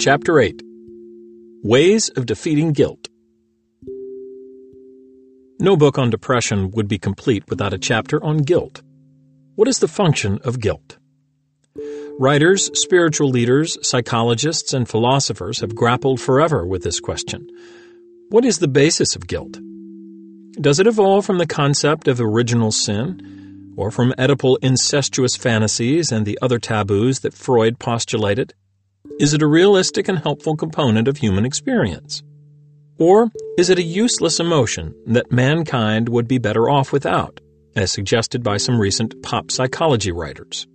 Chapter 8 Ways of Defeating Guilt. No book on depression would be complete without a chapter on guilt. What is the function of guilt? Writers, spiritual leaders, psychologists, and philosophers have grappled forever with this question. What is the basis of guilt? Does it evolve from the concept of original sin, or from Oedipal incestuous fantasies and the other taboos that Freud postulated? Is it a realistic and helpful component of human experience? Or is it a useless emotion that mankind would be better off without, as suggested by some recent pop psychology writers?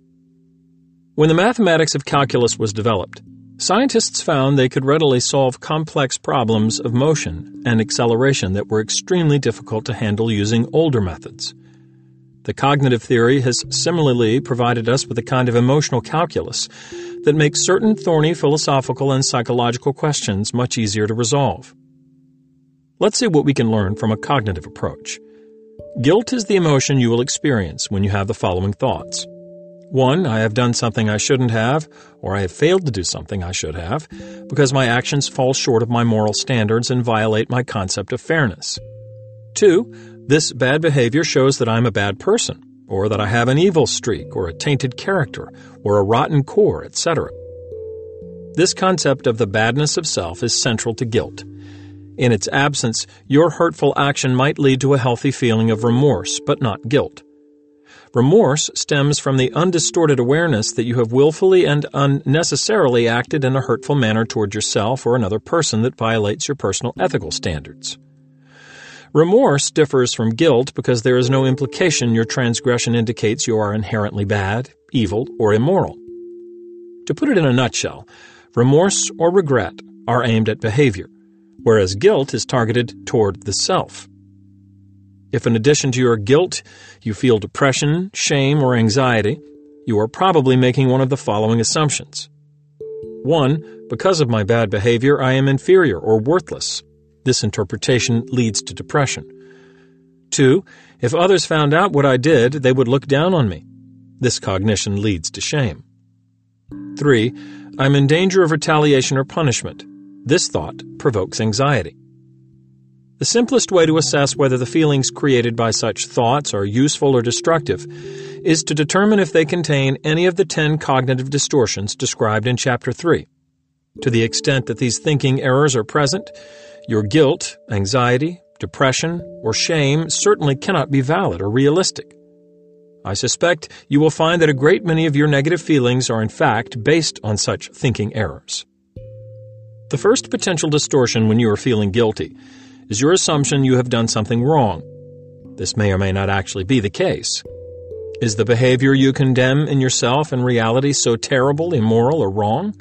When the mathematics of calculus was developed, scientists found they could readily solve complex problems of motion and acceleration that were extremely difficult to handle using older methods. The cognitive theory has similarly provided us with a kind of emotional calculus that makes certain thorny philosophical and psychological questions much easier to resolve. Let's see what we can learn from a cognitive approach. Guilt is the emotion you will experience when you have the following thoughts. 1. I have done something I shouldn't have, or I have failed to do something I should have, because my actions fall short of my moral standards and violate my concept of fairness. 2. This bad behavior shows that I'm a bad person, or that I have an evil streak, or a tainted character, or a rotten core, etc. This concept of the badness of self is central to guilt. In its absence, your hurtful action might lead to a healthy feeling of remorse, but not guilt. Remorse stems from the undistorted awareness that you have willfully and unnecessarily acted in a hurtful manner toward yourself or another person that violates your personal ethical standards. Remorse differs from guilt because there is no implication your transgression indicates you are inherently bad, evil, or immoral. To put it in a nutshell, remorse or regret are aimed at behavior, whereas guilt is targeted toward the self. If in addition to your guilt you feel depression, shame, or anxiety, you are probably making one of the following assumptions. 1. Because of my bad behavior, I am inferior or worthless. This interpretation leads to depression. 2. If others found out what I did, they would look down on me. This cognition leads to shame. 3. I'm in danger of retaliation or punishment. This thought provokes anxiety. The simplest way to assess whether the feelings created by such thoughts are useful or destructive is to determine if they contain any of the 10 cognitive distortions described in Chapter 3. To the extent that these thinking errors are present, your guilt, anxiety, depression, or shame certainly cannot be valid or realistic. I suspect you will find that a great many of your negative feelings are in fact based on such thinking errors. The first potential distortion when you are feeling guilty is your assumption you have done something wrong. This may or may not actually be the case. Is the behavior you condemn in yourself and reality so terrible, immoral, or wrong?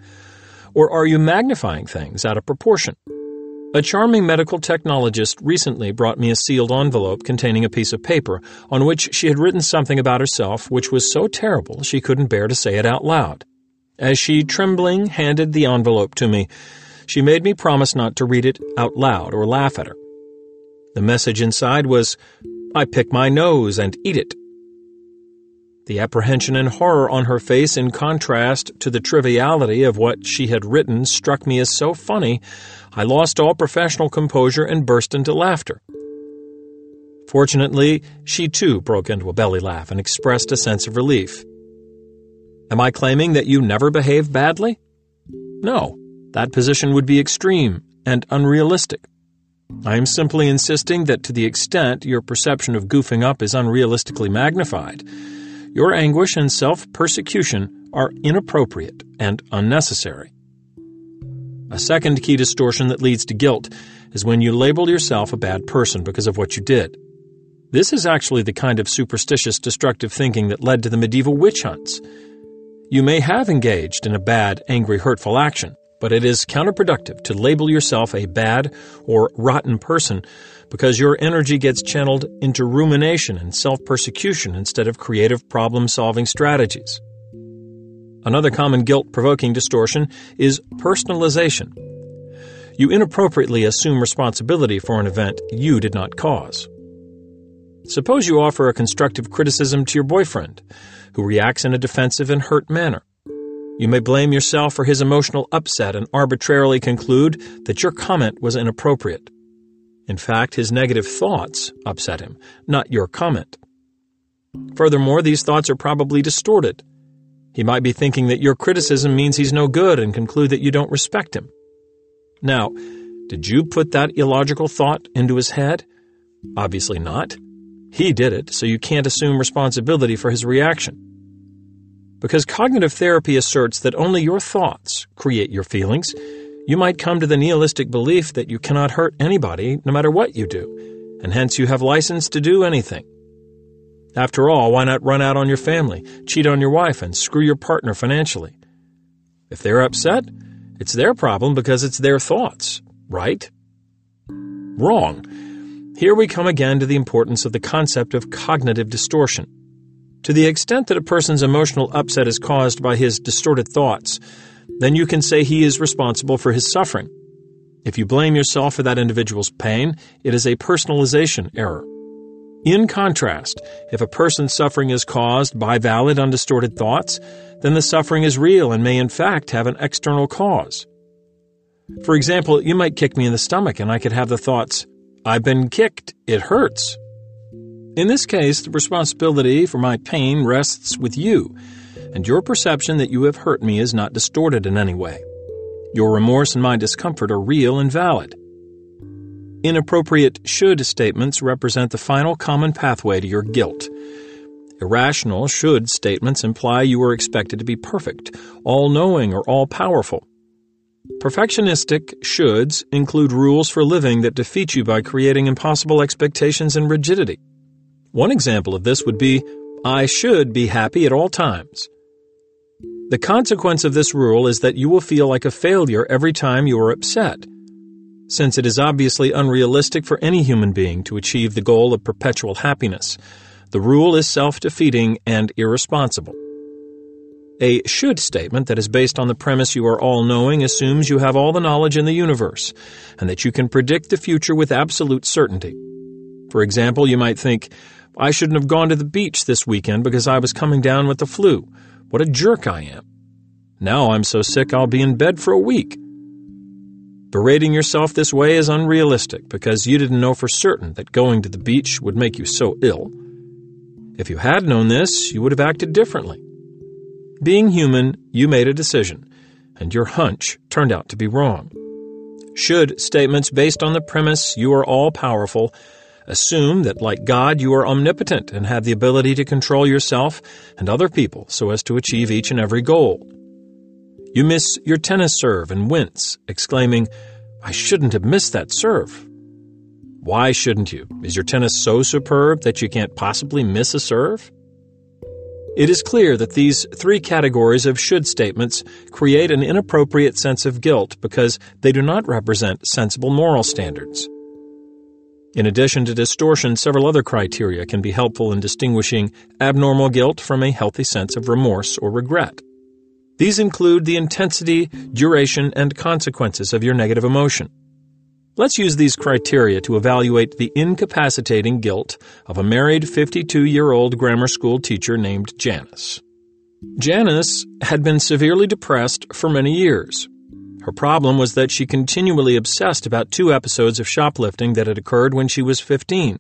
Or are you magnifying things out of proportion? A charming medical technologist recently brought me a sealed envelope containing a piece of paper on which she had written something about herself which was so terrible she couldn't bear to say it out loud. As she trembling handed the envelope to me, she made me promise not to read it out loud or laugh at her. The message inside was, I pick my nose and eat it. The apprehension and horror on her face, in contrast to the triviality of what she had written, struck me as so funny, I lost all professional composure and burst into laughter. Fortunately, she too broke into a belly laugh and expressed a sense of relief. Am I claiming that you never behave badly? No, that position would be extreme and unrealistic. I am simply insisting that to the extent your perception of goofing up is unrealistically magnified, your anguish and self persecution are inappropriate and unnecessary. A second key distortion that leads to guilt is when you label yourself a bad person because of what you did. This is actually the kind of superstitious destructive thinking that led to the medieval witch hunts. You may have engaged in a bad, angry, hurtful action, but it is counterproductive to label yourself a bad or rotten person because your energy gets channeled into rumination and self persecution instead of creative problem solving strategies. Another common guilt provoking distortion is personalization. You inappropriately assume responsibility for an event you did not cause. Suppose you offer a constructive criticism to your boyfriend, who reacts in a defensive and hurt manner. You may blame yourself for his emotional upset and arbitrarily conclude that your comment was inappropriate. In fact, his negative thoughts upset him, not your comment. Furthermore, these thoughts are probably distorted. He might be thinking that your criticism means he's no good and conclude that you don't respect him. Now, did you put that illogical thought into his head? Obviously not. He did it, so you can't assume responsibility for his reaction. Because cognitive therapy asserts that only your thoughts create your feelings, you might come to the nihilistic belief that you cannot hurt anybody no matter what you do, and hence you have license to do anything. After all, why not run out on your family, cheat on your wife, and screw your partner financially? If they're upset, it's their problem because it's their thoughts, right? Wrong. Here we come again to the importance of the concept of cognitive distortion. To the extent that a person's emotional upset is caused by his distorted thoughts, then you can say he is responsible for his suffering. If you blame yourself for that individual's pain, it is a personalization error. In contrast, if a person's suffering is caused by valid, undistorted thoughts, then the suffering is real and may in fact have an external cause. For example, you might kick me in the stomach and I could have the thoughts, I've been kicked, it hurts. In this case, the responsibility for my pain rests with you, and your perception that you have hurt me is not distorted in any way. Your remorse and my discomfort are real and valid. Inappropriate should statements represent the final common pathway to your guilt. Irrational should statements imply you are expected to be perfect, all knowing, or all powerful. Perfectionistic shoulds include rules for living that defeat you by creating impossible expectations and rigidity. One example of this would be I should be happy at all times. The consequence of this rule is that you will feel like a failure every time you are upset since it is obviously unrealistic for any human being to achieve the goal of perpetual happiness. The rule is self defeating and irresponsible. A should statement that is based on the premise you are all knowing assumes you have all the knowledge in the universe and that you can predict the future with absolute certainty. For example, you might think, I shouldn't have gone to the beach this weekend because I was coming down with the flu. What a jerk I am. Now I'm so sick I'll be in bed for a week. Berating yourself this way is unrealistic because you didn't know for certain that going to the beach would make you so ill. If you had known this, you would have acted differently. Being human, you made a decision, and your hunch turned out to be wrong. Should statements based on the premise you are all powerful assume that, like God, you are omnipotent and have the ability to control yourself and other people so as to achieve each and every goal. You miss your tennis serve and wince, exclaiming, I shouldn't have missed that serve. Why shouldn't you? Is your tennis so superb that you can't possibly miss a serve? It is clear that these three categories of should statements create an inappropriate sense of guilt because they do not represent sensible moral standards. In addition to distortion, several other criteria can be helpful in distinguishing abnormal guilt from a healthy sense of remorse or regret. These include the intensity, duration, and consequences of your negative emotion. Let's use these criteria to evaluate the incapacitating guilt of a married 52 year old grammar school teacher named Janice. Janice had been severely depressed for many years. Her problem was that she continually obsessed about two episodes of shoplifting that had occurred when she was 15.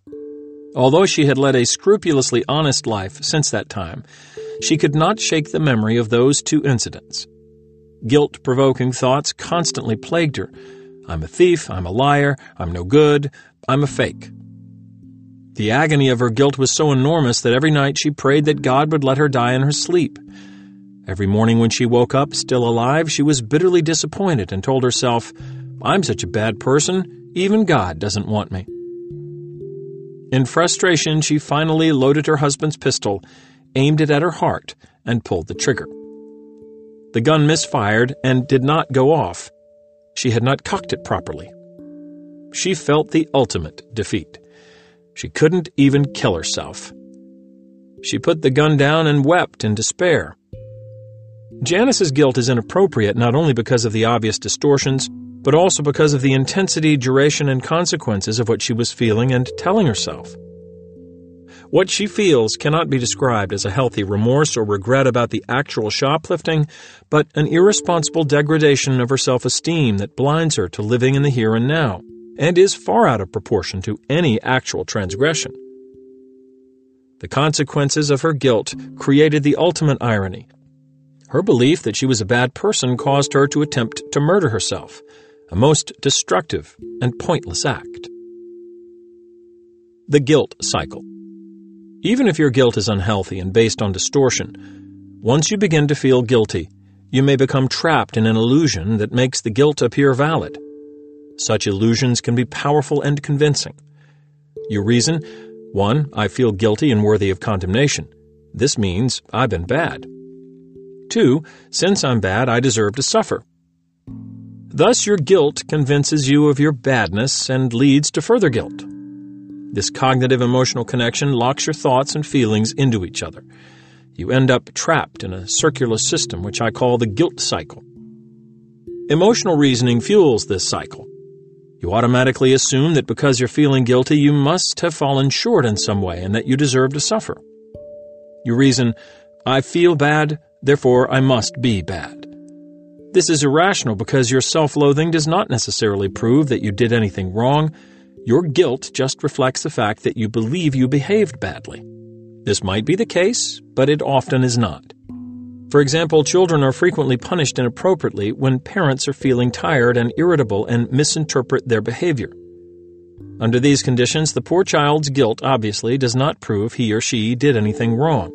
Although she had led a scrupulously honest life since that time, she could not shake the memory of those two incidents. Guilt provoking thoughts constantly plagued her. I'm a thief, I'm a liar, I'm no good, I'm a fake. The agony of her guilt was so enormous that every night she prayed that God would let her die in her sleep. Every morning when she woke up, still alive, she was bitterly disappointed and told herself, I'm such a bad person, even God doesn't want me. In frustration, she finally loaded her husband's pistol aimed it at her heart, and pulled the trigger. The gun misfired and did not go off. She had not cocked it properly. She felt the ultimate defeat. She couldn't even kill herself. She put the gun down and wept in despair. Janice's guilt is inappropriate not only because of the obvious distortions, but also because of the intensity, duration, and consequences of what she was feeling and telling herself. What she feels cannot be described as a healthy remorse or regret about the actual shoplifting, but an irresponsible degradation of her self esteem that blinds her to living in the here and now, and is far out of proportion to any actual transgression. The consequences of her guilt created the ultimate irony. Her belief that she was a bad person caused her to attempt to murder herself, a most destructive and pointless act. The guilt cycle. Even if your guilt is unhealthy and based on distortion, once you begin to feel guilty, you may become trapped in an illusion that makes the guilt appear valid. Such illusions can be powerful and convincing. You reason, 1. I feel guilty and worthy of condemnation. This means I've been bad. 2. Since I'm bad, I deserve to suffer. Thus, your guilt convinces you of your badness and leads to further guilt. This cognitive emotional connection locks your thoughts and feelings into each other. You end up trapped in a circular system which I call the guilt cycle. Emotional reasoning fuels this cycle. You automatically assume that because you're feeling guilty, you must have fallen short in some way and that you deserve to suffer. You reason, I feel bad, therefore I must be bad. This is irrational because your self loathing does not necessarily prove that you did anything wrong your guilt just reflects the fact that you believe you behaved badly. This might be the case, but it often is not. For example, children are frequently punished inappropriately when parents are feeling tired and irritable and misinterpret their behavior. Under these conditions, the poor child's guilt obviously does not prove he or she did anything wrong.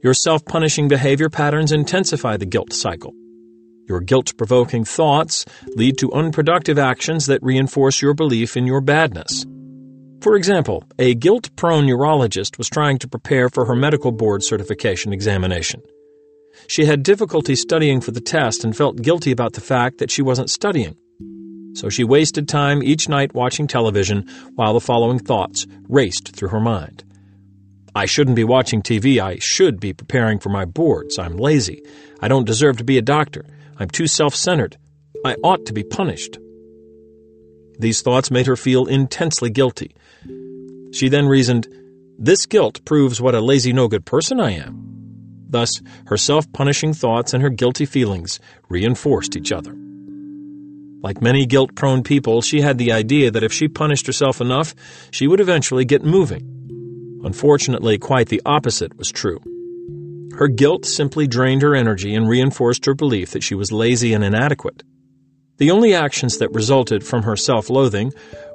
Your self punishing behavior patterns intensify the guilt cycle. Your guilt provoking thoughts lead to unproductive actions that reinforce your belief in your badness. For example, a guilt prone neurologist was trying to prepare for her medical board certification examination. She had difficulty studying for the test and felt guilty about the fact that she wasn't studying. So she wasted time each night watching television while the following thoughts raced through her mind. I shouldn't be watching TV. I should be preparing for my boards. I'm lazy. I don't deserve to be a doctor. I'm too self centered. I ought to be punished. These thoughts made her feel intensely guilty. She then reasoned, This guilt proves what a lazy, no good person I am. Thus, her self punishing thoughts and her guilty feelings reinforced each other. Like many guilt prone people, she had the idea that if she punished herself enough, she would eventually get moving. Unfortunately, quite the opposite was true. Her guilt simply drained her energy and reinforced her belief that she was lazy and inadequate. The only actions that resulted from her self loathing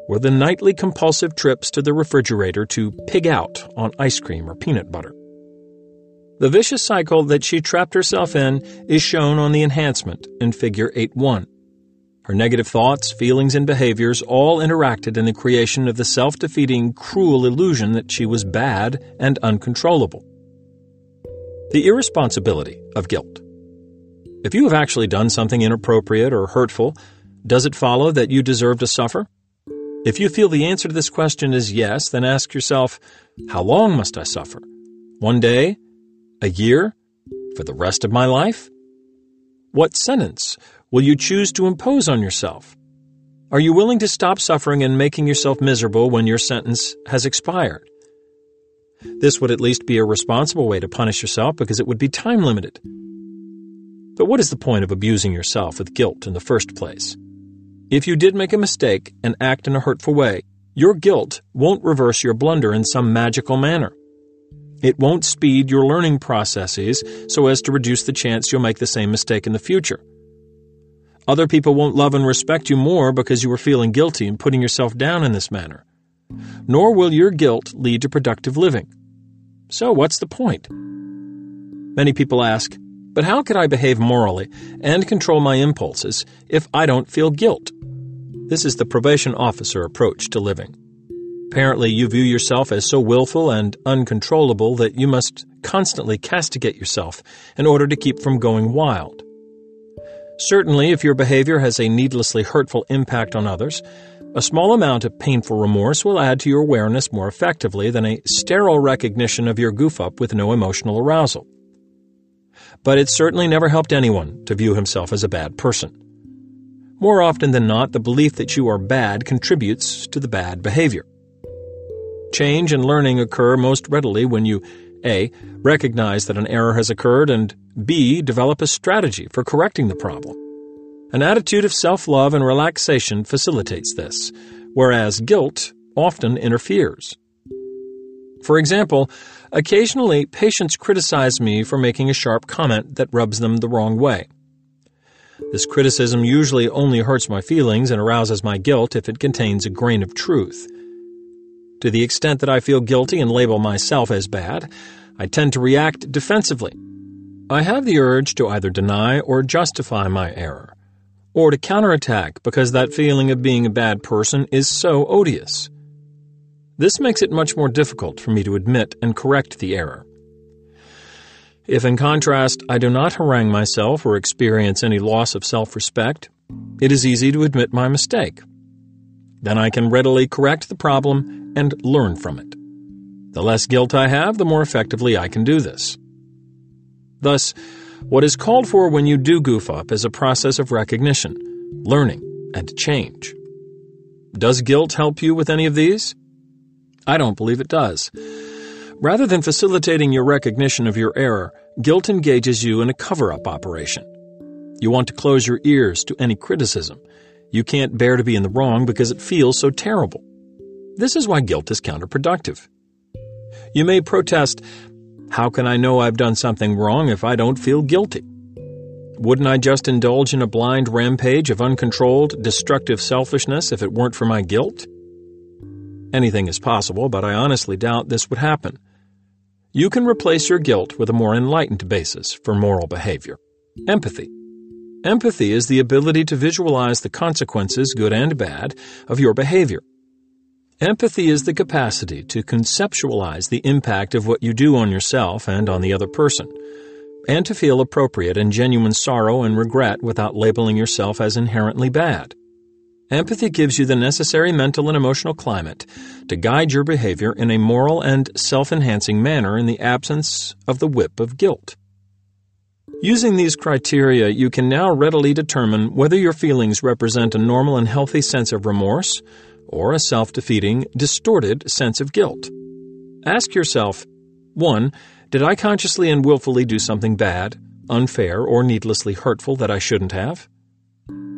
were the nightly compulsive trips to the refrigerator to pig out on ice cream or peanut butter. The vicious cycle that she trapped herself in is shown on the enhancement in Figure 8.1. Her negative thoughts, feelings, and behaviors all interacted in the creation of the self defeating, cruel illusion that she was bad and uncontrollable. The irresponsibility of guilt. If you have actually done something inappropriate or hurtful, does it follow that you deserve to suffer? If you feel the answer to this question is yes, then ask yourself, how long must I suffer? One day? A year? For the rest of my life? What sentence will you choose to impose on yourself? Are you willing to stop suffering and making yourself miserable when your sentence has expired? This would at least be a responsible way to punish yourself because it would be time limited. But what is the point of abusing yourself with guilt in the first place? If you did make a mistake and act in a hurtful way, your guilt won't reverse your blunder in some magical manner. It won't speed your learning processes so as to reduce the chance you'll make the same mistake in the future. Other people won't love and respect you more because you were feeling guilty and putting yourself down in this manner nor will your guilt lead to productive living. So, what's the point? Many people ask, but how could I behave morally and control my impulses if I don't feel guilt? This is the probation officer approach to living. Apparently, you view yourself as so willful and uncontrollable that you must constantly castigate yourself in order to keep from going wild. Certainly, if your behavior has a needlessly hurtful impact on others, a small amount of painful remorse will add to your awareness more effectively than a sterile recognition of your goof up with no emotional arousal. But it certainly never helped anyone to view himself as a bad person. More often than not, the belief that you are bad contributes to the bad behavior. Change and learning occur most readily when you A. Recognize that an error has occurred and B. Develop a strategy for correcting the problem. An attitude of self love and relaxation facilitates this, whereas guilt often interferes. For example, occasionally patients criticize me for making a sharp comment that rubs them the wrong way. This criticism usually only hurts my feelings and arouses my guilt if it contains a grain of truth. To the extent that I feel guilty and label myself as bad, I tend to react defensively. I have the urge to either deny or justify my error or to counterattack because that feeling of being a bad person is so odious. This makes it much more difficult for me to admit and correct the error. If, in contrast, I do not harangue myself or experience any loss of self respect, it is easy to admit my mistake. Then I can readily correct the problem and learn from it. The less guilt I have, the more effectively I can do this. Thus, what is called for when you do goof up is a process of recognition, learning, and change. Does guilt help you with any of these? I don't believe it does. Rather than facilitating your recognition of your error, guilt engages you in a cover up operation. You want to close your ears to any criticism. You can't bear to be in the wrong because it feels so terrible. This is why guilt is counterproductive. You may protest, how can I know I've done something wrong if I don't feel guilty? Wouldn't I just indulge in a blind rampage of uncontrolled, destructive selfishness if it weren't for my guilt? Anything is possible, but I honestly doubt this would happen. You can replace your guilt with a more enlightened basis for moral behavior empathy. Empathy is the ability to visualize the consequences, good and bad, of your behavior. Empathy is the capacity to conceptualize the impact of what you do on yourself and on the other person, and to feel appropriate and genuine sorrow and regret without labeling yourself as inherently bad. Empathy gives you the necessary mental and emotional climate to guide your behavior in a moral and self enhancing manner in the absence of the whip of guilt. Using these criteria, you can now readily determine whether your feelings represent a normal and healthy sense of remorse or a self defeating, distorted sense of guilt. Ask yourself 1. Did I consciously and willfully do something bad, unfair, or needlessly hurtful that I shouldn't have?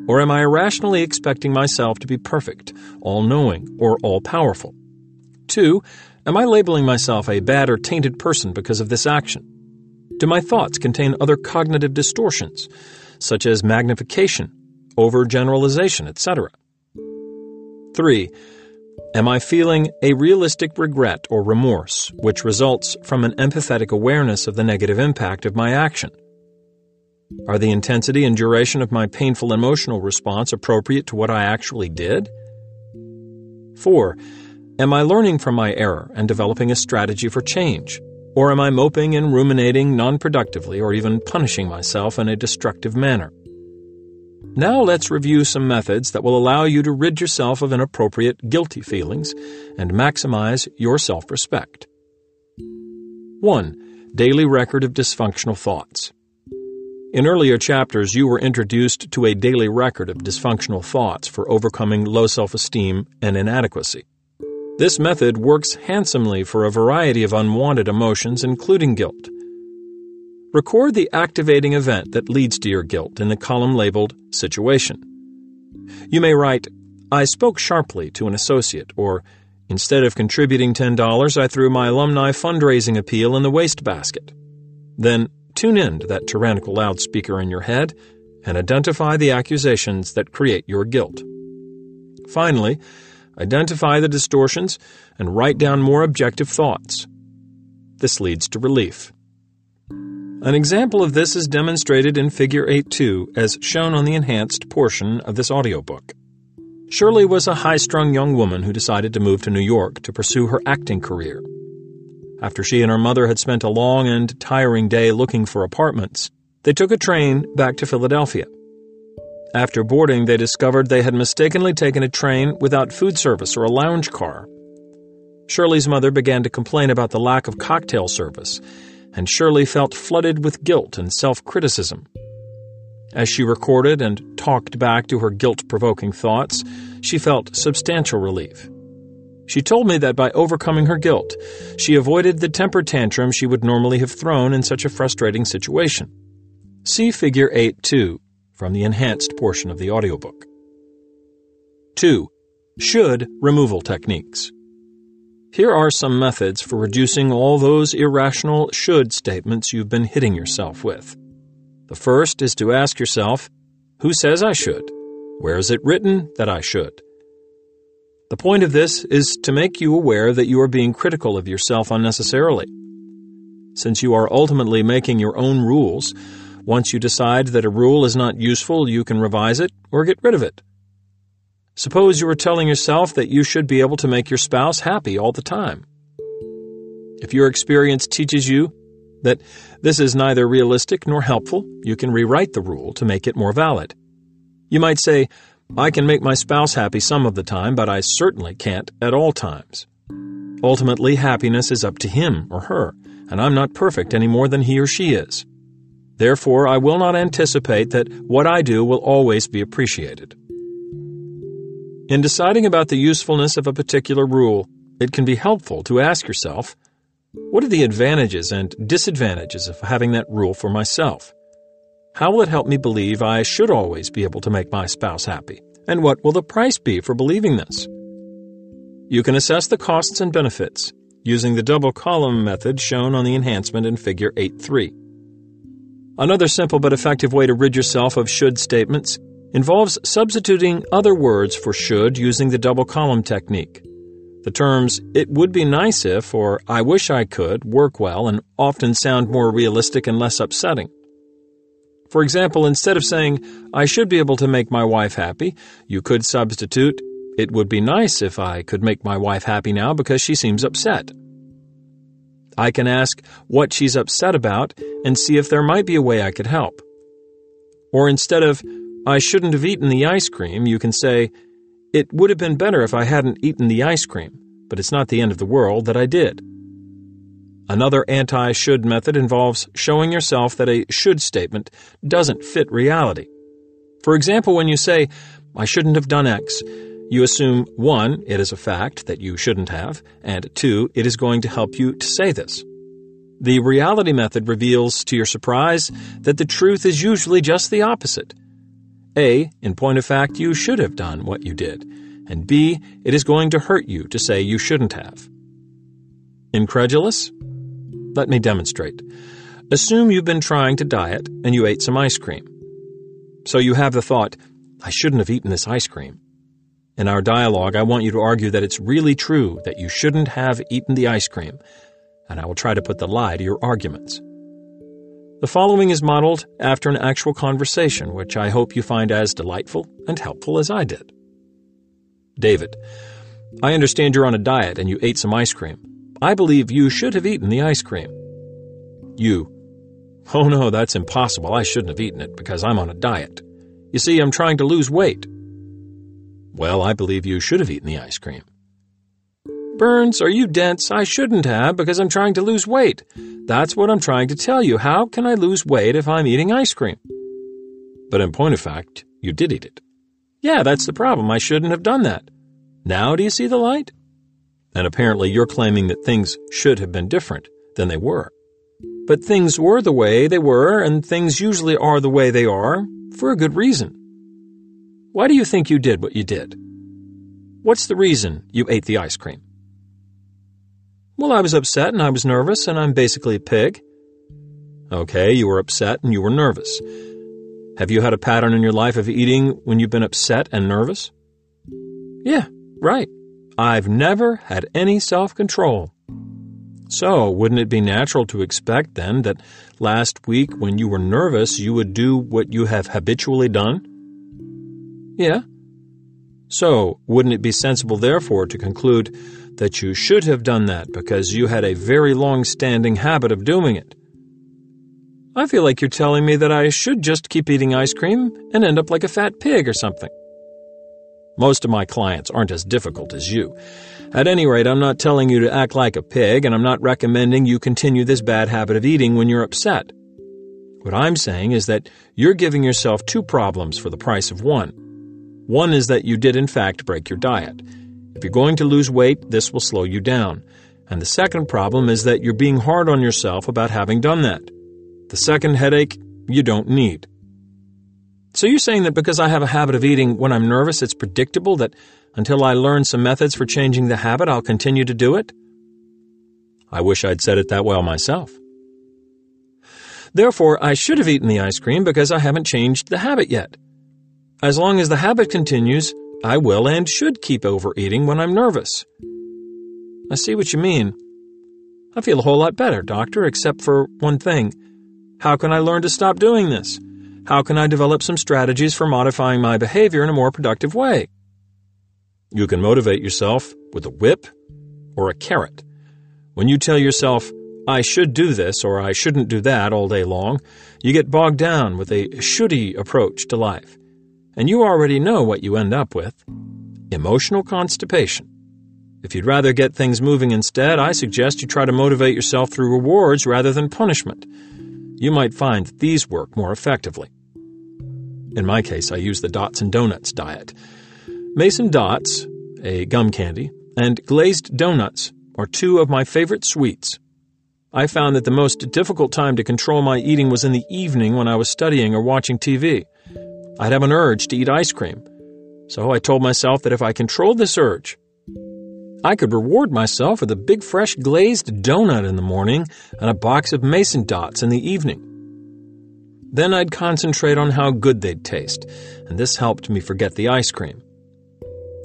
Or am I irrationally expecting myself to be perfect, all knowing, or all powerful? 2. Am I labeling myself a bad or tainted person because of this action? Do my thoughts contain other cognitive distortions, such as magnification, overgeneralization, etc.? 3. Am I feeling a realistic regret or remorse, which results from an empathetic awareness of the negative impact of my action? Are the intensity and duration of my painful emotional response appropriate to what I actually did? 4. Am I learning from my error and developing a strategy for change? Or am I moping and ruminating non productively or even punishing myself in a destructive manner? Now let's review some methods that will allow you to rid yourself of inappropriate guilty feelings and maximize your self respect. 1. Daily record of dysfunctional thoughts. In earlier chapters, you were introduced to a daily record of dysfunctional thoughts for overcoming low self esteem and inadequacy. This method works handsomely for a variety of unwanted emotions, including guilt. Record the activating event that leads to your guilt in the column labeled Situation. You may write, I spoke sharply to an associate, or Instead of contributing $10, I threw my alumni fundraising appeal in the wastebasket. Then tune in to that tyrannical loudspeaker in your head and identify the accusations that create your guilt. Finally, identify the distortions and write down more objective thoughts. This leads to relief. An example of this is demonstrated in Figure 8.2 as shown on the enhanced portion of this audiobook. Shirley was a high strung young woman who decided to move to New York to pursue her acting career. After she and her mother had spent a long and tiring day looking for apartments, they took a train back to Philadelphia. After boarding, they discovered they had mistakenly taken a train without food service or a lounge car. Shirley's mother began to complain about the lack of cocktail service and Shirley felt flooded with guilt and self criticism. As she recorded and talked back to her guilt provoking thoughts, she felt substantial relief. She told me that by overcoming her guilt, she avoided the temper tantrum she would normally have thrown in such a frustrating situation. See Figure 8 2 from the enhanced portion of the audiobook. 2. Should removal techniques. Here are some methods for reducing all those irrational should statements you've been hitting yourself with. The first is to ask yourself, Who says I should? Where is it written that I should? The point of this is to make you aware that you are being critical of yourself unnecessarily. Since you are ultimately making your own rules, once you decide that a rule is not useful, you can revise it or get rid of it. Suppose you were telling yourself that you should be able to make your spouse happy all the time. If your experience teaches you that this is neither realistic nor helpful, you can rewrite the rule to make it more valid. You might say, I can make my spouse happy some of the time, but I certainly can't at all times. Ultimately, happiness is up to him or her, and I'm not perfect any more than he or she is. Therefore, I will not anticipate that what I do will always be appreciated. In deciding about the usefulness of a particular rule, it can be helpful to ask yourself, what are the advantages and disadvantages of having that rule for myself? How will it help me believe I should always be able to make my spouse happy? And what will the price be for believing this? You can assess the costs and benefits using the double column method shown on the enhancement in Figure 8.3. Another simple but effective way to rid yourself of should statements involves substituting other words for should using the double column technique. The terms it would be nice if or I wish I could work well and often sound more realistic and less upsetting. For example, instead of saying, I should be able to make my wife happy, you could substitute, It would be nice if I could make my wife happy now because she seems upset. I can ask what she's upset about and see if there might be a way I could help. Or instead of, I shouldn't have eaten the ice cream, you can say, It would have been better if I hadn't eaten the ice cream, but it's not the end of the world that I did. Another anti should method involves showing yourself that a should statement doesn't fit reality. For example, when you say, I shouldn't have done X, you assume 1. It is a fact that you shouldn't have, and 2. It is going to help you to say this. The reality method reveals, to your surprise, that the truth is usually just the opposite. A. In point of fact, you should have done what you did, and B. It is going to hurt you to say you shouldn't have. Incredulous? Let me demonstrate. Assume you've been trying to diet and you ate some ice cream. So you have the thought, I shouldn't have eaten this ice cream. In our dialogue, I want you to argue that it's really true that you shouldn't have eaten the ice cream, and I will try to put the lie to your arguments. The following is modeled after an actual conversation, which I hope you find as delightful and helpful as I did. David, I understand you're on a diet and you ate some ice cream. I believe you should have eaten the ice cream. You. Oh no, that's impossible. I shouldn't have eaten it because I'm on a diet. You see, I'm trying to lose weight. Well, I believe you should have eaten the ice cream. Burns, are you dense? I shouldn't have because I'm trying to lose weight. That's what I'm trying to tell you. How can I lose weight if I'm eating ice cream? But in point of fact, you did eat it. Yeah, that's the problem. I shouldn't have done that. Now do you see the light? And apparently you're claiming that things should have been different than they were. But things were the way they were, and things usually are the way they are, for a good reason. Why do you think you did what you did? What's the reason you ate the ice cream? Well, I was upset and I was nervous, and I'm basically a pig. Okay, you were upset and you were nervous. Have you had a pattern in your life of eating when you've been upset and nervous? Yeah, right. I've never had any self control. So, wouldn't it be natural to expect then that last week when you were nervous you would do what you have habitually done? Yeah. So, wouldn't it be sensible therefore to conclude that you should have done that because you had a very long standing habit of doing it? I feel like you're telling me that I should just keep eating ice cream and end up like a fat pig or something. Most of my clients aren't as difficult as you. At any rate, I'm not telling you to act like a pig, and I'm not recommending you continue this bad habit of eating when you're upset. What I'm saying is that you're giving yourself two problems for the price of one. One is that you did in fact break your diet. If you're going to lose weight, this will slow you down. And the second problem is that you're being hard on yourself about having done that. The second headache you don't need. So you're saying that because I have a habit of eating when I'm nervous, it's predictable that until I learn some methods for changing the habit, I'll continue to do it? I wish I'd said it that well myself. Therefore, I should have eaten the ice cream because I haven't changed the habit yet. As long as the habit continues, I will and should keep overeating when I'm nervous. I see what you mean. I feel a whole lot better, Doctor, except for one thing. How can I learn to stop doing this? How can I develop some strategies for modifying my behavior in a more productive way? You can motivate yourself with a whip or a carrot. When you tell yourself, I should do this or I shouldn't do that all day long, you get bogged down with a shouldy approach to life. And you already know what you end up with emotional constipation. If you'd rather get things moving instead, I suggest you try to motivate yourself through rewards rather than punishment. You might find that these work more effectively. In my case, I use the Dots and Donuts diet. Mason Dots, a gum candy, and glazed donuts are two of my favorite sweets. I found that the most difficult time to control my eating was in the evening when I was studying or watching TV. I'd have an urge to eat ice cream. So I told myself that if I controlled this urge, I could reward myself with a big fresh glazed donut in the morning and a box of mason dots in the evening. Then I'd concentrate on how good they'd taste, and this helped me forget the ice cream.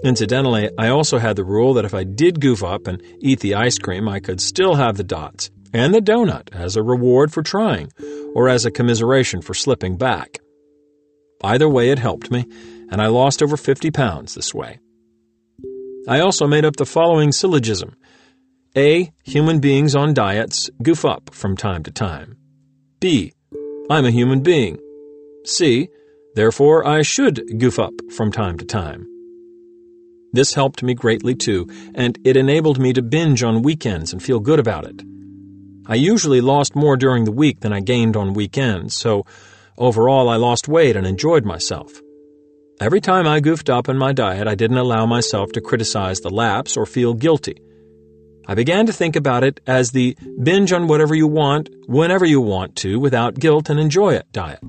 Incidentally, I also had the rule that if I did goof up and eat the ice cream, I could still have the dots and the donut as a reward for trying, or as a commiseration for slipping back. Either way, it helped me, and I lost over 50 pounds this way. I also made up the following syllogism A. Human beings on diets goof up from time to time. B. I'm a human being. C. Therefore, I should goof up from time to time. This helped me greatly too, and it enabled me to binge on weekends and feel good about it. I usually lost more during the week than I gained on weekends, so overall I lost weight and enjoyed myself. Every time I goofed up in my diet, I didn't allow myself to criticize the lapse or feel guilty. I began to think about it as the binge on whatever you want, whenever you want to, without guilt and enjoy it diet.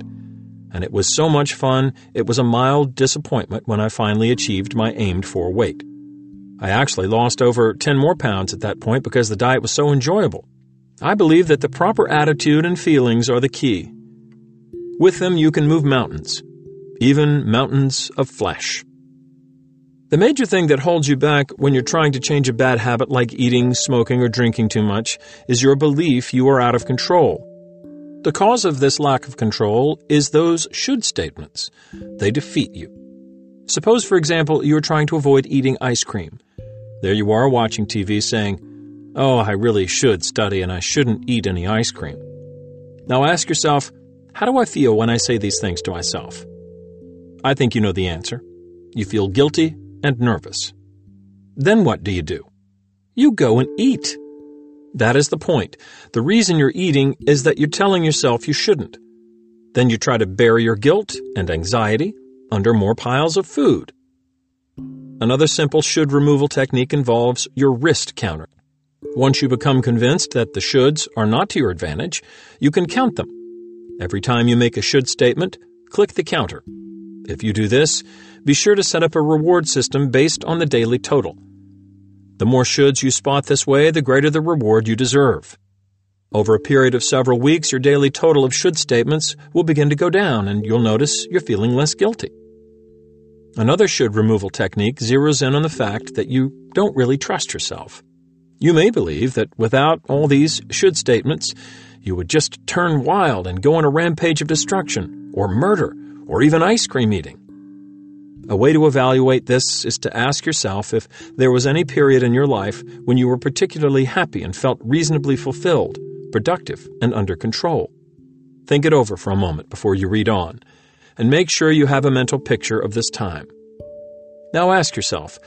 And it was so much fun, it was a mild disappointment when I finally achieved my aimed for weight. I actually lost over 10 more pounds at that point because the diet was so enjoyable. I believe that the proper attitude and feelings are the key. With them, you can move mountains, even mountains of flesh. The major thing that holds you back when you're trying to change a bad habit like eating, smoking, or drinking too much is your belief you are out of control. The cause of this lack of control is those should statements. They defeat you. Suppose, for example, you are trying to avoid eating ice cream. There you are watching TV saying, Oh, I really should study and I shouldn't eat any ice cream. Now ask yourself, how do I feel when I say these things to myself? I think you know the answer. You feel guilty and nervous. Then what do you do? You go and eat. That is the point. The reason you're eating is that you're telling yourself you shouldn't. Then you try to bury your guilt and anxiety under more piles of food. Another simple should removal technique involves your wrist counter. Once you become convinced that the shoulds are not to your advantage, you can count them. Every time you make a should statement, click the counter. If you do this, be sure to set up a reward system based on the daily total. The more shoulds you spot this way, the greater the reward you deserve. Over a period of several weeks, your daily total of should statements will begin to go down, and you'll notice you're feeling less guilty. Another should removal technique zeroes in on the fact that you don't really trust yourself. You may believe that without all these should statements, you would just turn wild and go on a rampage of destruction, or murder, or even ice cream eating. A way to evaluate this is to ask yourself if there was any period in your life when you were particularly happy and felt reasonably fulfilled, productive, and under control. Think it over for a moment before you read on, and make sure you have a mental picture of this time. Now ask yourself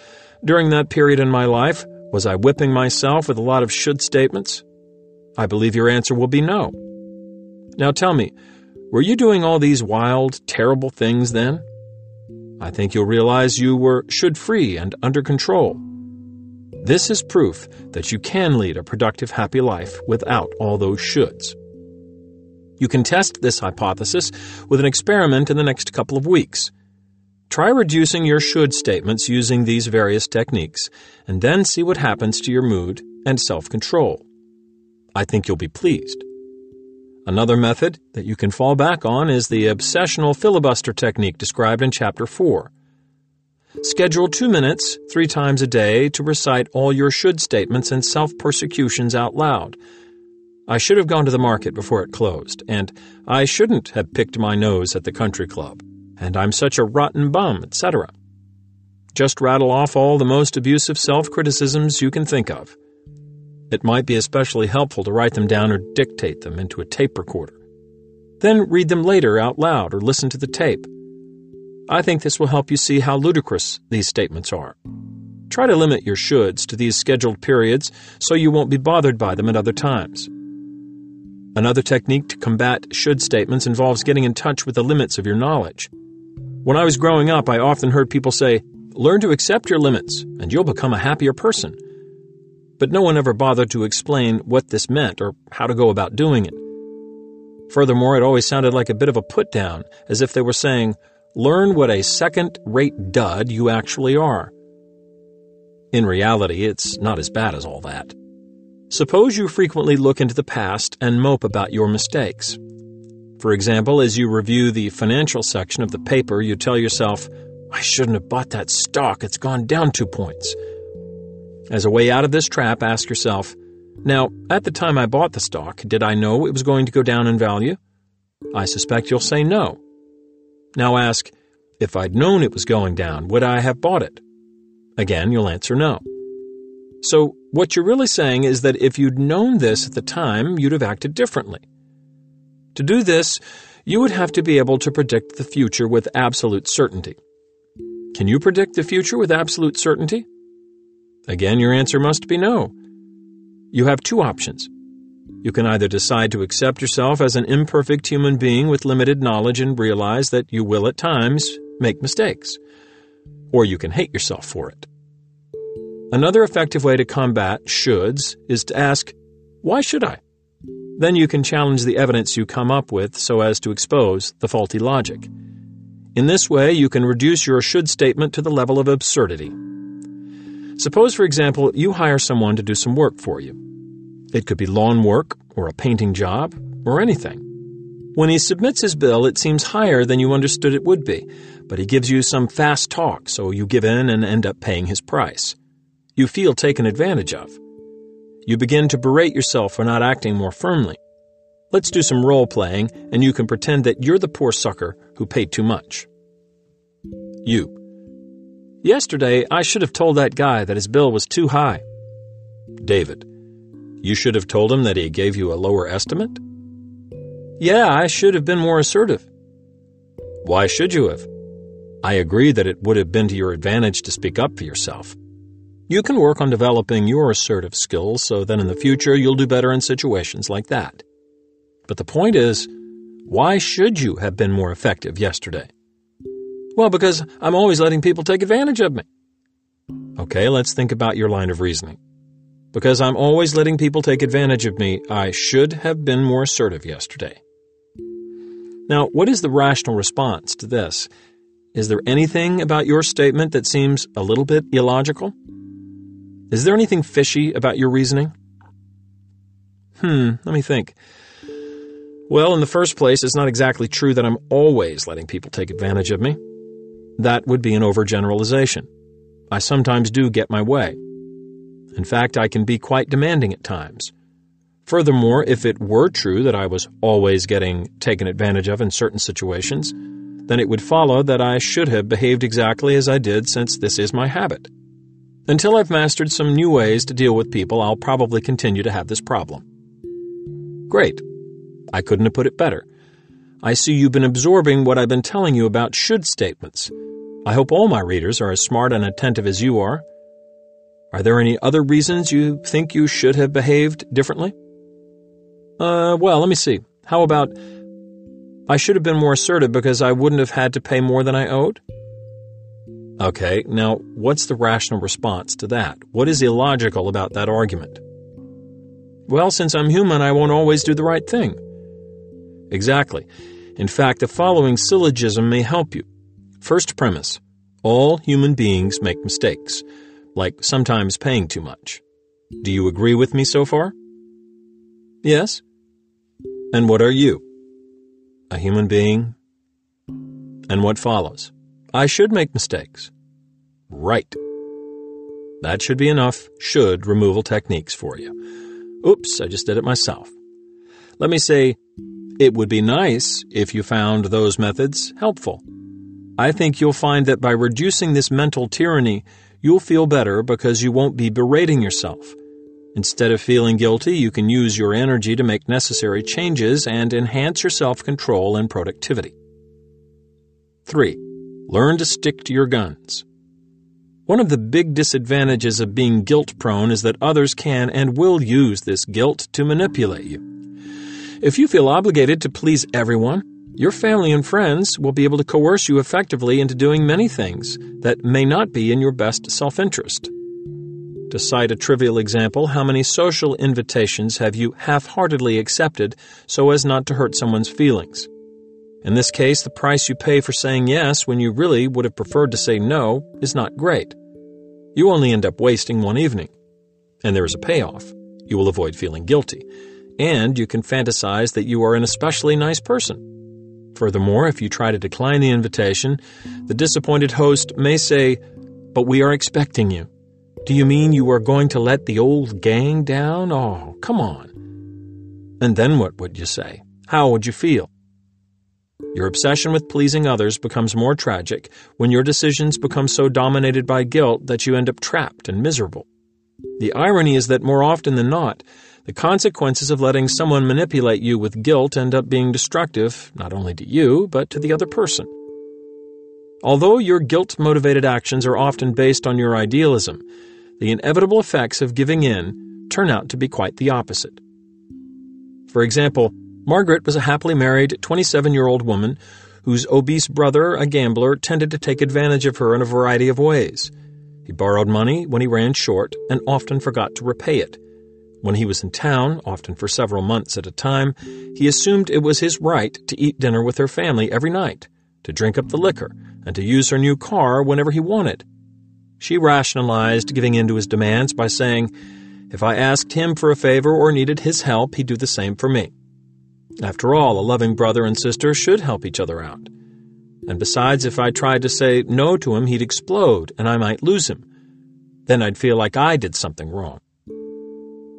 during that period in my life, was I whipping myself with a lot of should statements? I believe your answer will be no. Now tell me, were you doing all these wild, terrible things then? I think you'll realize you were should free and under control. This is proof that you can lead a productive, happy life without all those shoulds. You can test this hypothesis with an experiment in the next couple of weeks. Try reducing your should statements using these various techniques, and then see what happens to your mood and self control. I think you'll be pleased. Another method that you can fall back on is the obsessional filibuster technique described in Chapter 4. Schedule two minutes, three times a day, to recite all your should statements and self persecutions out loud. I should have gone to the market before it closed, and I shouldn't have picked my nose at the country club, and I'm such a rotten bum, etc. Just rattle off all the most abusive self criticisms you can think of. It might be especially helpful to write them down or dictate them into a tape recorder. Then read them later out loud or listen to the tape. I think this will help you see how ludicrous these statements are. Try to limit your shoulds to these scheduled periods so you won't be bothered by them at other times. Another technique to combat should statements involves getting in touch with the limits of your knowledge. When I was growing up, I often heard people say, Learn to accept your limits, and you'll become a happier person but no one ever bothered to explain what this meant or how to go about doing it. Furthermore, it always sounded like a bit of a put down, as if they were saying, Learn what a second rate dud you actually are. In reality, it's not as bad as all that. Suppose you frequently look into the past and mope about your mistakes. For example, as you review the financial section of the paper, you tell yourself, I shouldn't have bought that stock, it's gone down two points. As a way out of this trap, ask yourself Now, at the time I bought the stock, did I know it was going to go down in value? I suspect you'll say no. Now ask If I'd known it was going down, would I have bought it? Again, you'll answer no. So, what you're really saying is that if you'd known this at the time, you'd have acted differently. To do this, you would have to be able to predict the future with absolute certainty. Can you predict the future with absolute certainty? Again, your answer must be no. You have two options. You can either decide to accept yourself as an imperfect human being with limited knowledge and realize that you will at times make mistakes, or you can hate yourself for it. Another effective way to combat shoulds is to ask, Why should I? Then you can challenge the evidence you come up with so as to expose the faulty logic. In this way, you can reduce your should statement to the level of absurdity. Suppose, for example, you hire someone to do some work for you. It could be lawn work, or a painting job, or anything. When he submits his bill, it seems higher than you understood it would be, but he gives you some fast talk, so you give in and end up paying his price. You feel taken advantage of. You begin to berate yourself for not acting more firmly. Let's do some role playing, and you can pretend that you're the poor sucker who paid too much. You. Yesterday, I should have told that guy that his bill was too high. David, you should have told him that he gave you a lower estimate? Yeah, I should have been more assertive. Why should you have? I agree that it would have been to your advantage to speak up for yourself. You can work on developing your assertive skills so that in the future you'll do better in situations like that. But the point is, why should you have been more effective yesterday? Well, because I'm always letting people take advantage of me. Okay, let's think about your line of reasoning. Because I'm always letting people take advantage of me, I should have been more assertive yesterday. Now, what is the rational response to this? Is there anything about your statement that seems a little bit illogical? Is there anything fishy about your reasoning? Hmm, let me think. Well, in the first place, it's not exactly true that I'm always letting people take advantage of me. That would be an overgeneralization. I sometimes do get my way. In fact, I can be quite demanding at times. Furthermore, if it were true that I was always getting taken advantage of in certain situations, then it would follow that I should have behaved exactly as I did since this is my habit. Until I've mastered some new ways to deal with people, I'll probably continue to have this problem. Great. I couldn't have put it better. I see you've been absorbing what I've been telling you about should statements. I hope all my readers are as smart and attentive as you are. Are there any other reasons you think you should have behaved differently? Uh, well, let me see. How about I should have been more assertive because I wouldn't have had to pay more than I owed? Okay, now what's the rational response to that? What is illogical about that argument? Well, since I'm human, I won't always do the right thing. Exactly. In fact, the following syllogism may help you. First premise All human beings make mistakes, like sometimes paying too much. Do you agree with me so far? Yes. And what are you? A human being. And what follows? I should make mistakes. Right. That should be enough should removal techniques for you. Oops, I just did it myself. Let me say, it would be nice if you found those methods helpful. I think you'll find that by reducing this mental tyranny, you'll feel better because you won't be berating yourself. Instead of feeling guilty, you can use your energy to make necessary changes and enhance your self control and productivity. 3. Learn to stick to your guns. One of the big disadvantages of being guilt prone is that others can and will use this guilt to manipulate you. If you feel obligated to please everyone, your family and friends will be able to coerce you effectively into doing many things that may not be in your best self interest. To cite a trivial example, how many social invitations have you half heartedly accepted so as not to hurt someone's feelings? In this case, the price you pay for saying yes when you really would have preferred to say no is not great. You only end up wasting one evening. And there is a payoff. You will avoid feeling guilty. And you can fantasize that you are an especially nice person. Furthermore, if you try to decline the invitation, the disappointed host may say, But we are expecting you. Do you mean you are going to let the old gang down? Oh, come on. And then what would you say? How would you feel? Your obsession with pleasing others becomes more tragic when your decisions become so dominated by guilt that you end up trapped and miserable. The irony is that more often than not, the consequences of letting someone manipulate you with guilt end up being destructive, not only to you, but to the other person. Although your guilt motivated actions are often based on your idealism, the inevitable effects of giving in turn out to be quite the opposite. For example, Margaret was a happily married 27 year old woman whose obese brother, a gambler, tended to take advantage of her in a variety of ways. He borrowed money when he ran short and often forgot to repay it. When he was in town, often for several months at a time, he assumed it was his right to eat dinner with her family every night, to drink up the liquor, and to use her new car whenever he wanted. She rationalized giving in to his demands by saying, If I asked him for a favor or needed his help, he'd do the same for me. After all, a loving brother and sister should help each other out. And besides, if I tried to say no to him, he'd explode and I might lose him. Then I'd feel like I did something wrong.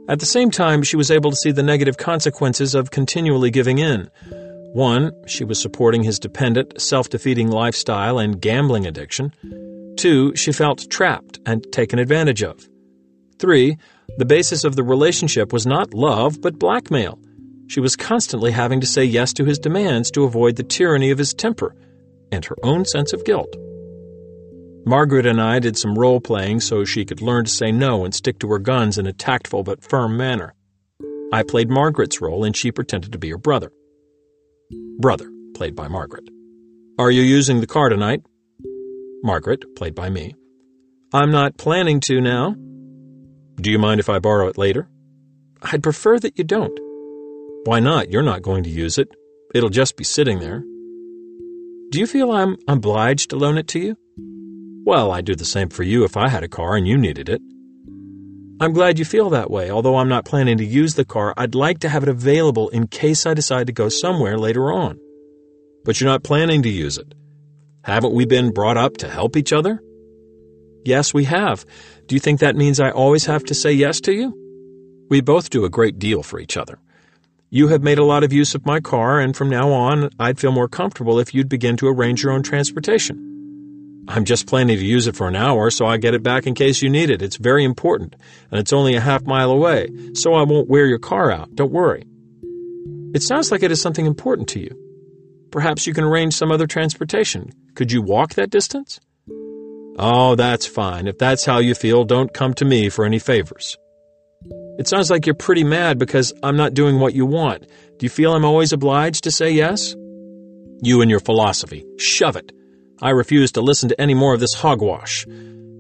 At the same time, she was able to see the negative consequences of continually giving in. One, she was supporting his dependent, self defeating lifestyle and gambling addiction. Two, she felt trapped and taken advantage of. Three, the basis of the relationship was not love, but blackmail. She was constantly having to say yes to his demands to avoid the tyranny of his temper and her own sense of guilt. Margaret and I did some role playing so she could learn to say no and stick to her guns in a tactful but firm manner. I played Margaret's role and she pretended to be her brother. Brother, played by Margaret. Are you using the car tonight? Margaret, played by me. I'm not planning to now. Do you mind if I borrow it later? I'd prefer that you don't. Why not? You're not going to use it. It'll just be sitting there. Do you feel I'm obliged to loan it to you? Well, I'd do the same for you if I had a car and you needed it. I'm glad you feel that way. Although I'm not planning to use the car, I'd like to have it available in case I decide to go somewhere later on. But you're not planning to use it. Haven't we been brought up to help each other? Yes, we have. Do you think that means I always have to say yes to you? We both do a great deal for each other. You have made a lot of use of my car, and from now on, I'd feel more comfortable if you'd begin to arrange your own transportation. I'm just planning to use it for an hour, so I get it back in case you need it. It's very important, and it's only a half mile away, so I won't wear your car out. Don't worry. It sounds like it is something important to you. Perhaps you can arrange some other transportation. Could you walk that distance? Oh, that's fine. If that's how you feel, don't come to me for any favors. It sounds like you're pretty mad because I'm not doing what you want. Do you feel I'm always obliged to say yes? You and your philosophy. Shove it. I refuse to listen to any more of this hogwash,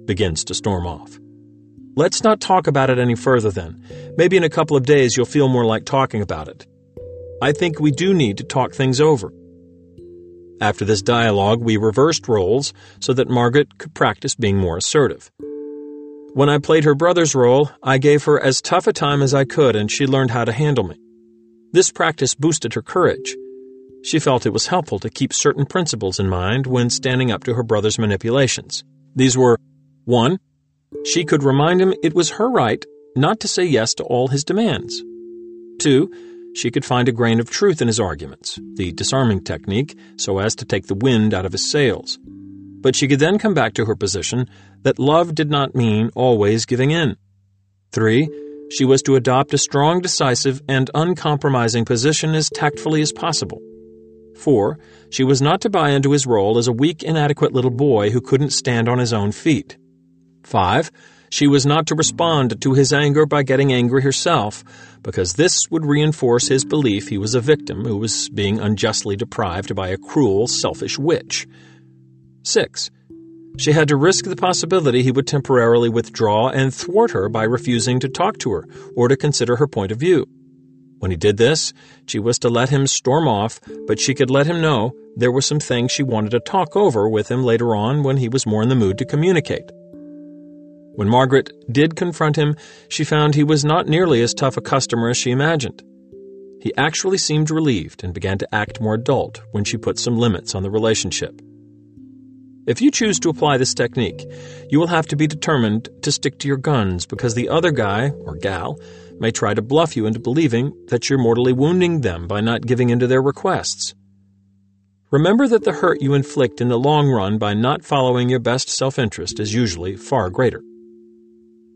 begins to storm off. Let's not talk about it any further then. Maybe in a couple of days you'll feel more like talking about it. I think we do need to talk things over. After this dialogue, we reversed roles so that Margaret could practice being more assertive. When I played her brother's role, I gave her as tough a time as I could and she learned how to handle me. This practice boosted her courage. She felt it was helpful to keep certain principles in mind when standing up to her brother's manipulations. These were 1. She could remind him it was her right not to say yes to all his demands. 2. She could find a grain of truth in his arguments, the disarming technique, so as to take the wind out of his sails. But she could then come back to her position that love did not mean always giving in. 3. She was to adopt a strong, decisive, and uncompromising position as tactfully as possible. 4. She was not to buy into his role as a weak, inadequate little boy who couldn't stand on his own feet. 5. She was not to respond to his anger by getting angry herself, because this would reinforce his belief he was a victim who was being unjustly deprived by a cruel, selfish witch. 6. She had to risk the possibility he would temporarily withdraw and thwart her by refusing to talk to her or to consider her point of view. When he did this, she was to let him storm off, but she could let him know there were some things she wanted to talk over with him later on when he was more in the mood to communicate. When Margaret did confront him, she found he was not nearly as tough a customer as she imagined. He actually seemed relieved and began to act more adult when she put some limits on the relationship. If you choose to apply this technique, you will have to be determined to stick to your guns because the other guy, or gal, may try to bluff you into believing that you're mortally wounding them by not giving in to their requests. Remember that the hurt you inflict in the long run by not following your best self interest is usually far greater.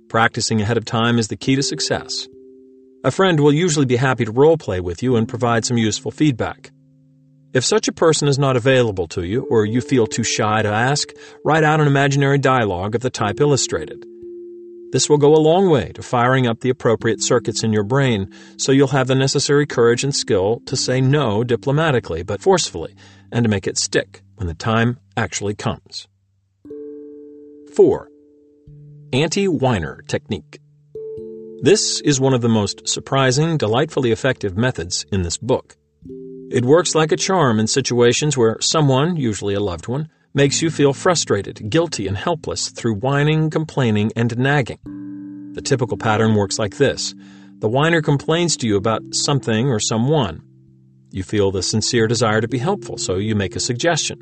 Practicing ahead of time is the key to success. A friend will usually be happy to role play with you and provide some useful feedback. If such a person is not available to you, or you feel too shy to ask, write out an imaginary dialogue of the type illustrated. This will go a long way to firing up the appropriate circuits in your brain so you'll have the necessary courage and skill to say no diplomatically but forcefully and to make it stick when the time actually comes. 4. anti-whiner Technique. This is one of the most surprising, delightfully effective methods in this book. It works like a charm in situations where someone, usually a loved one, makes you feel frustrated, guilty, and helpless through whining, complaining, and nagging. The typical pattern works like this the whiner complains to you about something or someone. You feel the sincere desire to be helpful, so you make a suggestion.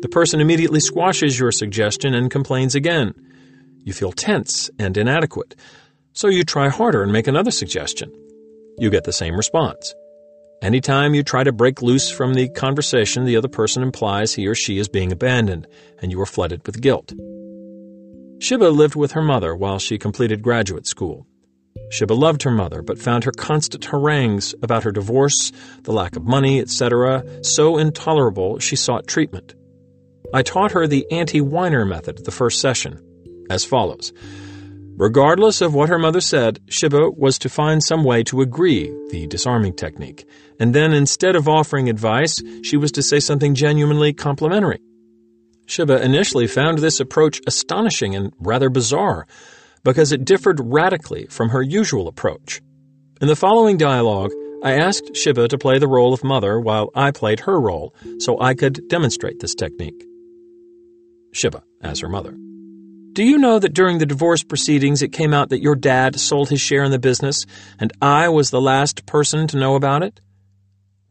The person immediately squashes your suggestion and complains again. You feel tense and inadequate, so you try harder and make another suggestion. You get the same response. Anytime you try to break loose from the conversation, the other person implies he or she is being abandoned, and you are flooded with guilt. Shiba lived with her mother while she completed graduate school. Shiba loved her mother, but found her constant harangues about her divorce, the lack of money, etc., so intolerable she sought treatment. I taught her the anti whiner method the first session as follows. Regardless of what her mother said, Shiba was to find some way to agree, the disarming technique, and then instead of offering advice, she was to say something genuinely complimentary. Shiba initially found this approach astonishing and rather bizarre because it differed radically from her usual approach. In the following dialogue, I asked Shiba to play the role of mother while I played her role so I could demonstrate this technique. Shiba, as her mother. Do you know that during the divorce proceedings it came out that your dad sold his share in the business and I was the last person to know about it?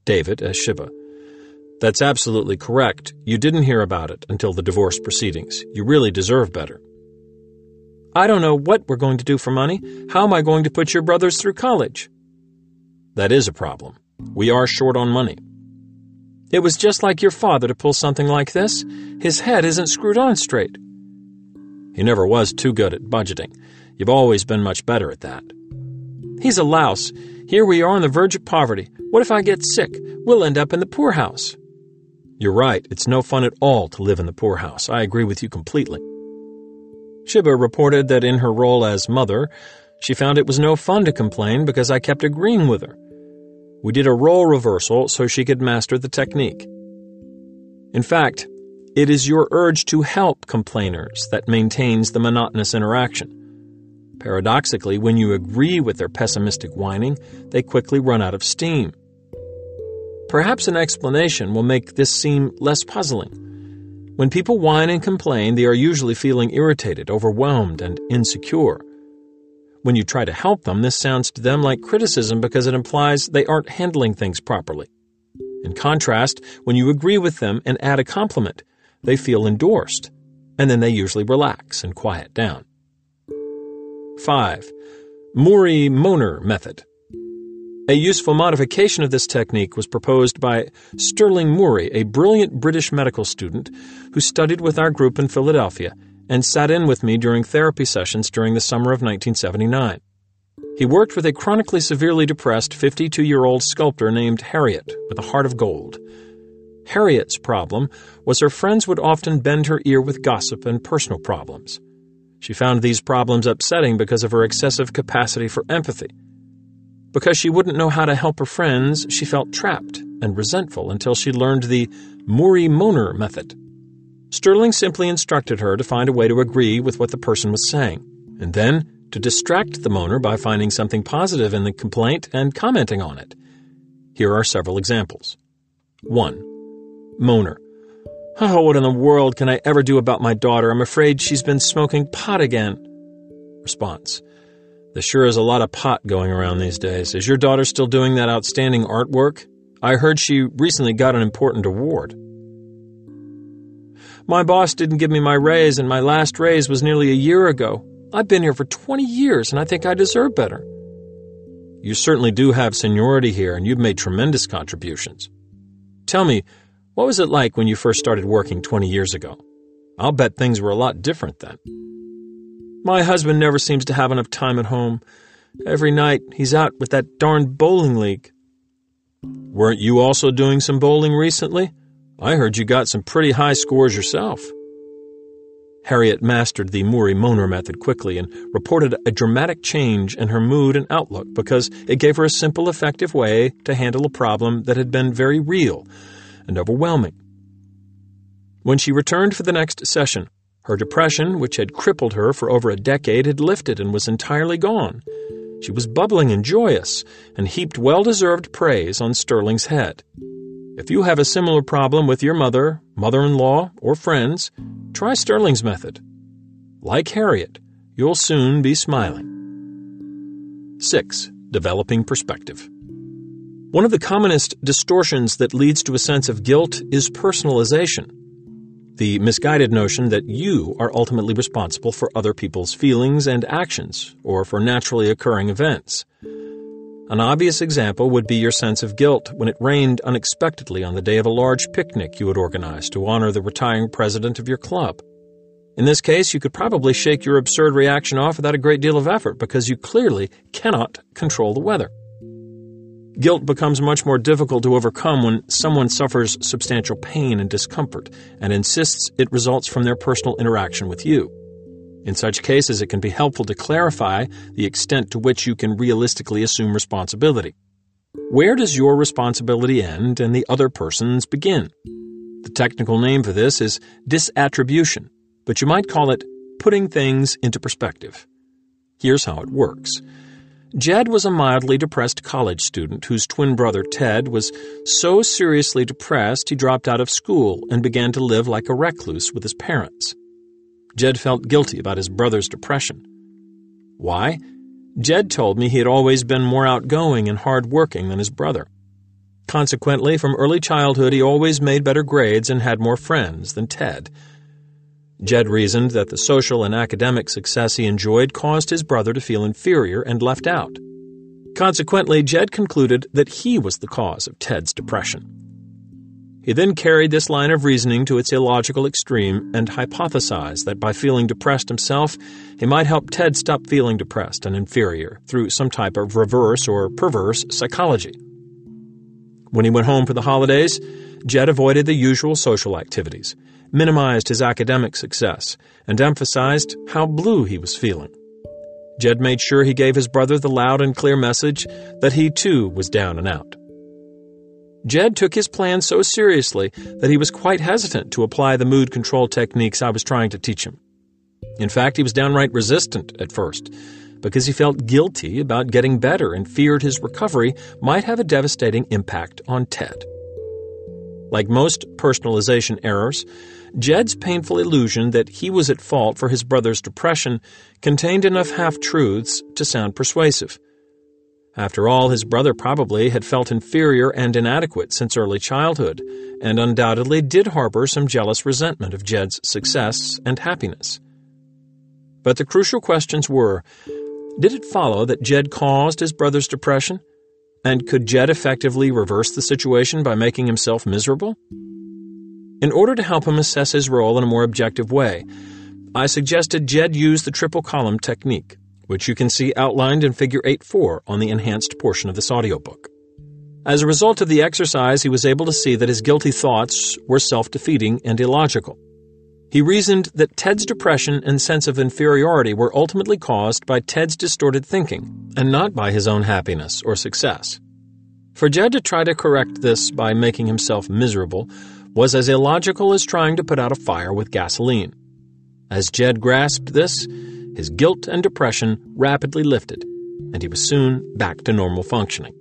David, uh, as Shiba. That's absolutely correct. You didn't hear about it until the divorce proceedings. You really deserve better. I don't know what we're going to do for money. How am I going to put your brothers through college? That is a problem. We are short on money. It was just like your father to pull something like this. His head isn't screwed on straight. He never was too good at budgeting. You've always been much better at that. He's a louse. Here we are on the verge of poverty. What if I get sick? We'll end up in the poorhouse. You're right. It's no fun at all to live in the poorhouse. I agree with you completely. Shiba reported that in her role as mother, she found it was no fun to complain because I kept agreeing with her. We did a role reversal so she could master the technique. In fact, It is your urge to help complainers that maintains the monotonous interaction. Paradoxically, when you agree with their pessimistic whining, they quickly run out of steam. Perhaps an explanation will make this seem less puzzling. When people whine and complain, they are usually feeling irritated, overwhelmed, and insecure. When you try to help them, this sounds to them like criticism because it implies they aren't handling things properly. In contrast, when you agree with them and add a compliment, they feel endorsed, and then they usually relax and quiet down. 5. Murray-Moaner Method a useful modification of this technique was proposed by Sterling Murray, a brilliant British medical student who studied with our group in Philadelphia and sat in with me during therapy sessions during the summer of 1979. He worked with a chronically severely depressed 52 year old sculptor named Harriet with a heart of gold. Harriet's problem was her friends would often bend her ear with gossip and personal problems. She found these problems upsetting because of her excessive capacity for empathy. Because she wouldn't know how to help her friends, she felt trapped and resentful until she learned the Murray-Moaner method. Sterling simply instructed her to find a way to agree with what the person was saying, and then to distract the moaner by finding something positive in the complaint and commenting on it. Here are several examples. 1. Moaner. Oh, what in the world can I ever do about my daughter? I'm afraid she's been smoking pot again. Response. There sure is a lot of pot going around these days. Is your daughter still doing that outstanding artwork? I heard she recently got an important award. My boss didn't give me my raise, and my last raise was nearly a year ago. I've been here for 20 years, and I think I deserve better. You certainly do have seniority here, and you've made tremendous contributions. Tell me, what was it like when you first started working 20 years ago? I'll bet things were a lot different then. My husband never seems to have enough time at home. Every night he's out with that darn bowling league. Weren't you also doing some bowling recently? I heard you got some pretty high scores yourself. Harriet mastered the Murray Moaner method quickly and reported a dramatic change in her mood and outlook because it gave her a simple, effective way to handle a problem that had been very real and overwhelming. When she returned for the next session, her depression, which had crippled her for over a decade, had lifted and was entirely gone. She was bubbling and joyous and heaped well deserved praise on Sterling's head. If you have a similar problem with your mother, mother in law, or friends, try Sterling's method. Like Harriet, you'll soon be smiling. 6. Developing perspective. One of the commonest distortions that leads to a sense of guilt is personalization the misguided notion that you are ultimately responsible for other people's feelings and actions, or for naturally occurring events. An obvious example would be your sense of guilt when it rained unexpectedly on the day of a large picnic you had organized to honor the retiring president of your club. In this case, you could probably shake your absurd reaction off without a great deal of effort because you clearly cannot control the weather. Guilt becomes much more difficult to overcome when someone suffers substantial pain and discomfort and insists it results from their personal interaction with you. In such cases, it can be helpful to clarify the extent to which you can realistically assume responsibility. Where does your responsibility end and the other person's begin? The technical name for this is disattribution, but you might call it putting things into perspective. Here's how it works. Jed was a mildly depressed college student whose twin brother Ted was so seriously depressed he dropped out of school and began to live like a recluse with his parents. Jed felt guilty about his brother's depression. Why? Jed told me he had always been more outgoing and hard-working than his brother. Consequently, from early childhood, he always made better grades and had more friends than Ted. Jed reasoned that the social and academic success he enjoyed caused his brother to feel inferior and left out. Consequently, Jed concluded that he was the cause of Ted's depression. He then carried this line of reasoning to its illogical extreme and hypothesized that by feeling depressed himself, he might help Ted stop feeling depressed and inferior through some type of reverse or perverse psychology. When he went home for the holidays, Jed avoided the usual social activities minimized his academic success, and emphasized how blue he was feeling. Jed made sure he gave his brother the loud and clear message that he too was down and out. Jed took his plan so seriously that he was quite hesitant to apply the mood control techniques I was trying to teach him. In fact, he was downright resistant at first because he felt guilty about getting better and feared his recovery might have a devastating impact on Ted. Like most personalization errors, Jed's painful illusion that he was at fault for his brother's depression contained enough half truths to sound persuasive. After all, his brother probably had felt inferior and inadequate since early childhood, and undoubtedly did harbor some jealous resentment of Jed's success and happiness. But the crucial questions were Did it follow that Jed caused his brother's depression? And could Jed effectively reverse the situation by making himself miserable? In order to help him assess his role in a more objective way, I suggested Jed use the triple column technique which you can see outlined in Figure 8 4 on the enhanced portion of this audiobook. As a result of the exercise, he was able to see that his guilty thoughts were self defeating and illogical. He reasoned that Ted's depression and sense of inferiority were ultimately caused by Ted's distorted thinking, and not by his own happiness or success. For Jed to try to correct this by making himself miserable was as illogical as trying to put out a fire with gasoline. As Jed grasped this, his guilt and depression rapidly lifted, and he was soon back to normal functioning.